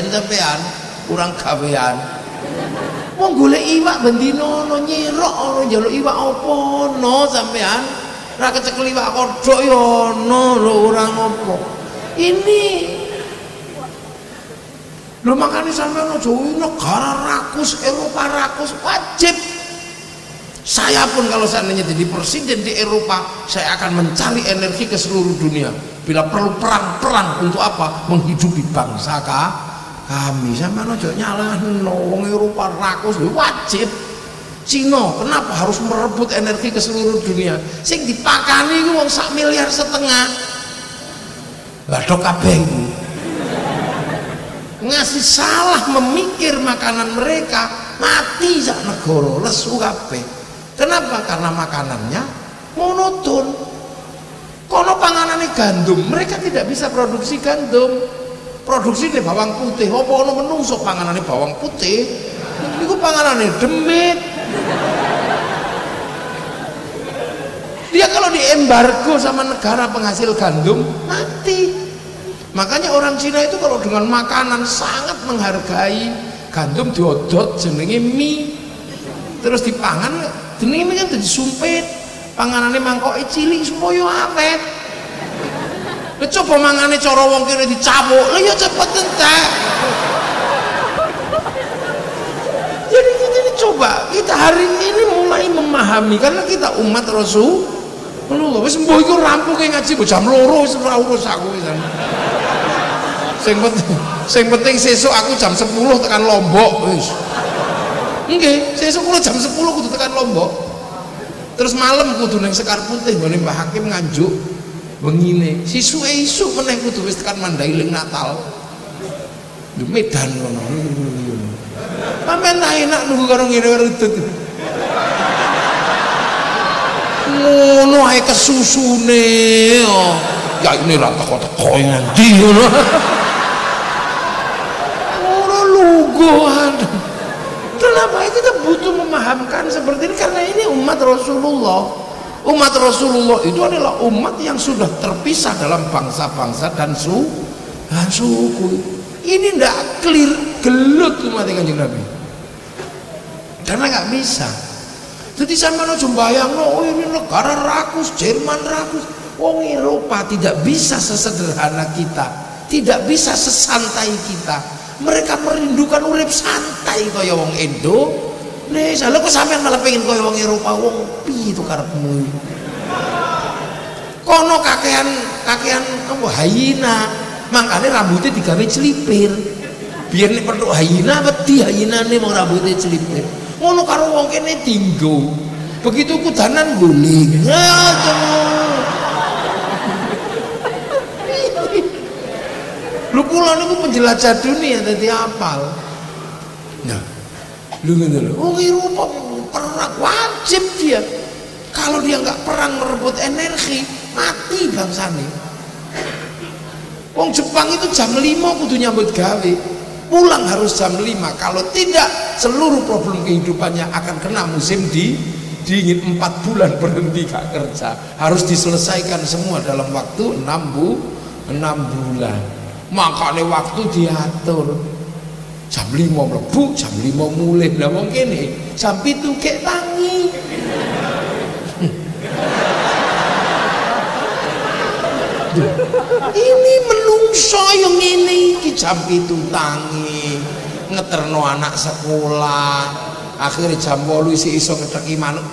ijen sampean kurang gawean wong golek iwak bendino no nyirok ono njaluk iwak apa no sampean ra kecekel iwak kodhok ya ono lho ora ngopo ini Lho makanya sampai aja negara rakus, Eropa rakus, wajib. Saya pun kalau seandainya jadi presiden di Eropa, saya akan mencari energi ke seluruh dunia. Bila perlu perang-perang untuk apa? Menghidupi bangsa kah? Kami. Sampai aja nyalah wong Eropa rakus, wajib. Cina, kenapa harus merebut energi ke seluruh dunia? Sing dipakani itu wong sak miliar setengah. Lah kabeh ngasih salah memikir makanan mereka mati sak negara lesu kabeh kenapa karena makanannya monoton kono panganane gandum mereka tidak bisa produksi gandum produksi ini bawang putih. Apa ono menungso panganane bawang putih? Itu panganane demit. Dia kalau diembargo sama negara penghasil gandum mati. Makanya orang Cina itu kalau dengan makanan sangat menghargai gandum diodot jenenge mie. Terus dipangan jenenge mie kan jadi sumpit. Panganannya mangkok cilik supaya awet Lah coba mangane cara wong kene dicamuk, lah ya cepet entek. Jadi kita ini coba, kita hari ini mulai memahami karena kita umat Rasul. Menunggu, wis mbuh iku rampung ngaji jam loro wis ora urus aku wis sing penting sing penting sesuk aku jam 10 tekan Lombok wis. Nggih sesuk jam 10 kudu tekan Lombok. Terus malam kudu ning Sekar Putih nggone Mbah Hakim nganjuk wengine sisuke isuk meneh kudu wis tekan Mandailing Natal. Di Medan ngono. Pamen enak nunggu karo ngene karo udut ngono ae kesusune ya ini rata teko-teko ngendi ngono. Sungguhan kenapa kita butuh memahamkan seperti ini karena ini umat Rasulullah umat Rasulullah itu adalah umat yang sudah terpisah dalam bangsa-bangsa dan su dan suku. Ini tidak clear gelut umat kanjeng Nabi. Karena nggak bisa. Jadi sama no bayang oh ini negara rakus Jerman rakus. Wong Eropa tidak bisa sesederhana kita tidak bisa sesantai kita. Mereka merindukan urip santai kaya wong Indo Indonesia lho kok sampean malah pengen kaya wong Eropa. Wong pi itu karepmu kono kakean kakean apa hayina makanya rambutnya digawe celipir. Biar nek perlu hayina wedi hayinane mau rambutnya celipir. Ngono karo wong kene tinggo begitu kudanan guling lu kula niku penjelajah dunia dadi apal. Nah lu ngene lho oh Eropa perang wajib dia. Kalau dia nggak perang merebut energi mati bangsane. Wong Jepang itu jam 5 kudu nyambut gawe. Pulang harus jam 5 kalau tidak seluruh problem kehidupannya akan kena musim di dingin 4 bulan berhenti gak kerja. Harus diselesaikan semua dalam waktu 6 bu 6 bulan. Makanya waktu diatur jam 5 mlebu jam 5 mulai lah wong kene jam 7 kek tangi. Ini menungso yang ini. Iki jam 7 tangi. Ngeterno anak sekolah. Akhirnya jam 8 isi iso ngeteki manuk.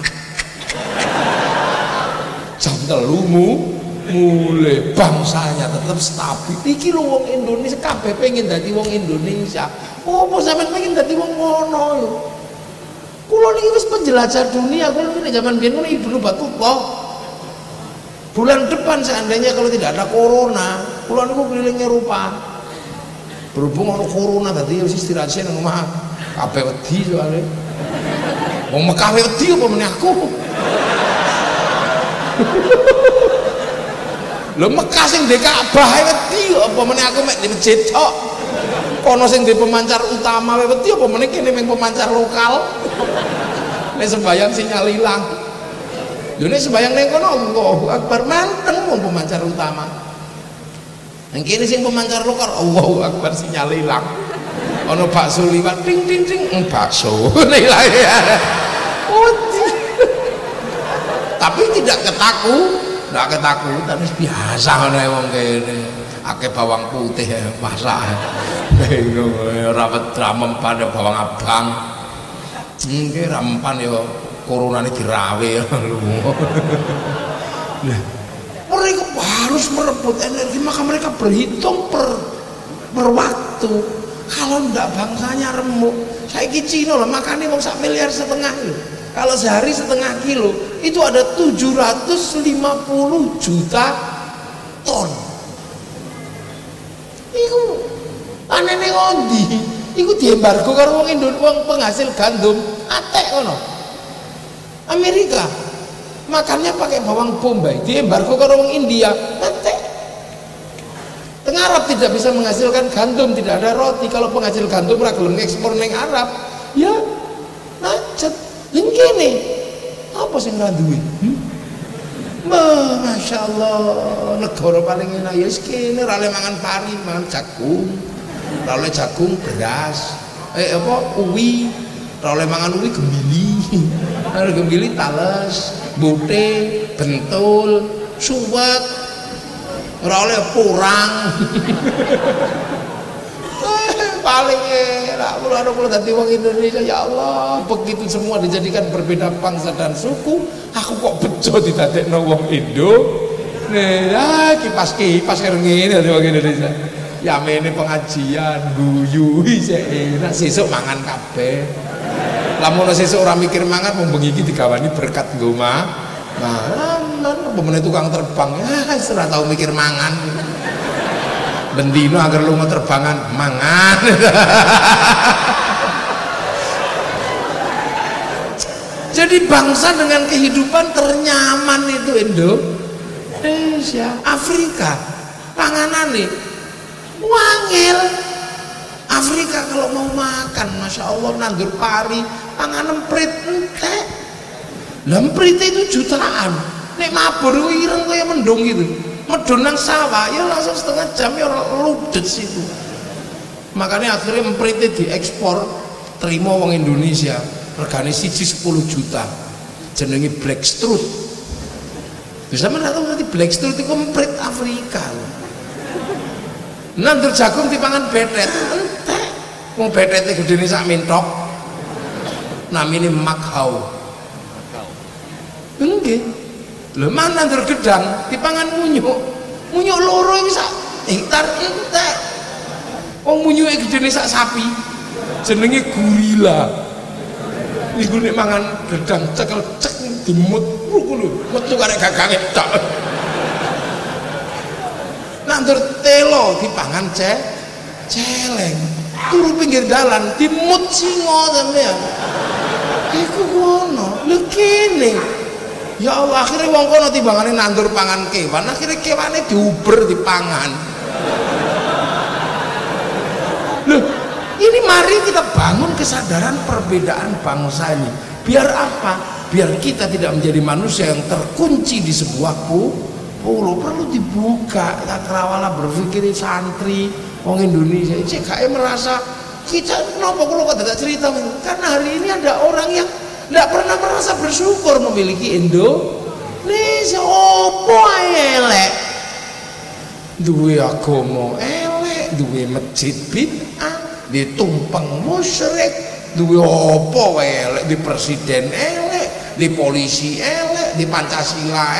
Jam telumu mulai bangsanya tetap stabil. Iki lho wong Indonesia kabeh pengen dadi wong Indonesia. Opo sampean pengen dadi wong ngono lho kula niki wis penjelajah dunia kula niki zaman biyen ngono Ibnu Battulah bulan depan seandainya kalau tidak ada corona kula niku keliling Eropa berhubung ono corona tadi wis istirahat sih nang omah. Kabeh wedi soalnya. Wong Mekah wedi apa meneh aku Lho Mekah sing ndek Ka'bah wedi apa meneh aku mek di masjid tok. Kono sing di pemancar utama wedi apa meneh kene meng pemancar lokal. Nek sembayang sinyal ilang. Lho nek sembayang ning kono Allahu Akbar manteng wong pemancar utama. Nang kene sing pemancar lokal Allahu Akbar sinyal ilang. ono bakso liwat ting ting ting mm, bakso oh, tapi tidak ketaku tidak ketakutan biasa ngono wong kene. Akeh bawang putih masak. Ora ramem pada bawang abang. Nggih rampan ya ini dirawe mereka harus merebut energi maka mereka berhitung per per waktu. Kalau enggak bangsanya remuk saya Cina lah makannya mau sak miliar setengah kalau sehari setengah kilo itu ada 750 juta ton. Itu aneh ngondi iku diembargo karo wong Indonesia penghasil gandum atek kono Amerika makannya pakai bawang bombay diembargo karo wong India atek. Tengah Arab tidak bisa menghasilkan gandum, tidak ada roti. Kalau penghasil gandum gelem ekspor neng Arab, ya macet. Yang kene apa sih ora duwe? Hmm? Masya Allah negara paling enak ya kene ora mangan pari, mangan jagung. Ora jagung beras. Eh apa uwi, ora mangan uwi gembili. Ora gembili tales, bote, bentul, suwet. Ora oleh purang. paling enak. Kula kula dadi wong Indonesia ya Allah begitu semua dijadikan berbeda bangsa dan suku aku kok bejo didadekno wong Indo? Ya kipas kipas karo ngene dadi Indonesia. Ya mene pengajian guyu enak. Sesuk mangan kabeh. Lamun sesuk ora mikir mangan bengi iki digawani berkat nggo mah Nah, pemenang tukang terbang? Ya, ora tau mikir mangan bendino agar lu terbangan mangan. Jadi bangsa dengan kehidupan ternyaman itu Indonesia Afrika. Panganan nih wangil. Afrika kalau mau makan Masya Allah nandur pari panganan prit entek. Lemprit itu jutaan. Nek mabur ireng kayak mendung gitu medun nang sawah. Ya langsung setengah jam ya ludet situ. Makanya akhirnya memperite diekspor terima wong Indonesia. Regane siji 10 juta. Jenenge black strut bisa mana tahu nanti black strut itu memprit Afrika nandur jagung dipangan betet. Entek. Mau betetnya gede nih sak mintok. Namanya makhau enggak lho mana nandur gedang? Dipangan munyuk. Munyuk loro iki sak hektar entek wong munyuke gedene sak sapi. Jenenge gurila iku nek mangan gedang cekel cek dimut ngono metu karek gagange tok. Nandur telo dipangan cek celeng. Turu pinggir dalan dimut singo sampean iku ngono. Lho kene Ya Allah akhirnya wong kono timbangane nandur pangan kewan akhirnya kewane diuber dipangan. Loh ini mari kita bangun kesadaran perbedaan bangsa ini. Biar apa? Biar kita tidak menjadi manusia yang terkunci di sebuah pulau. Perlu dibuka tak kerawala berpikir santri wong Indonesia. CKM merasa kita kenapa kalau kata cerita karena hari ini ada orang yang tidak pernah merasa bersyukur memiliki Indonesia. Opo elek? Duwe agama elek duwe masjid bid'ah ditumpeng musyrik duwe opo elek di presiden elek di polisi elek di Pancasila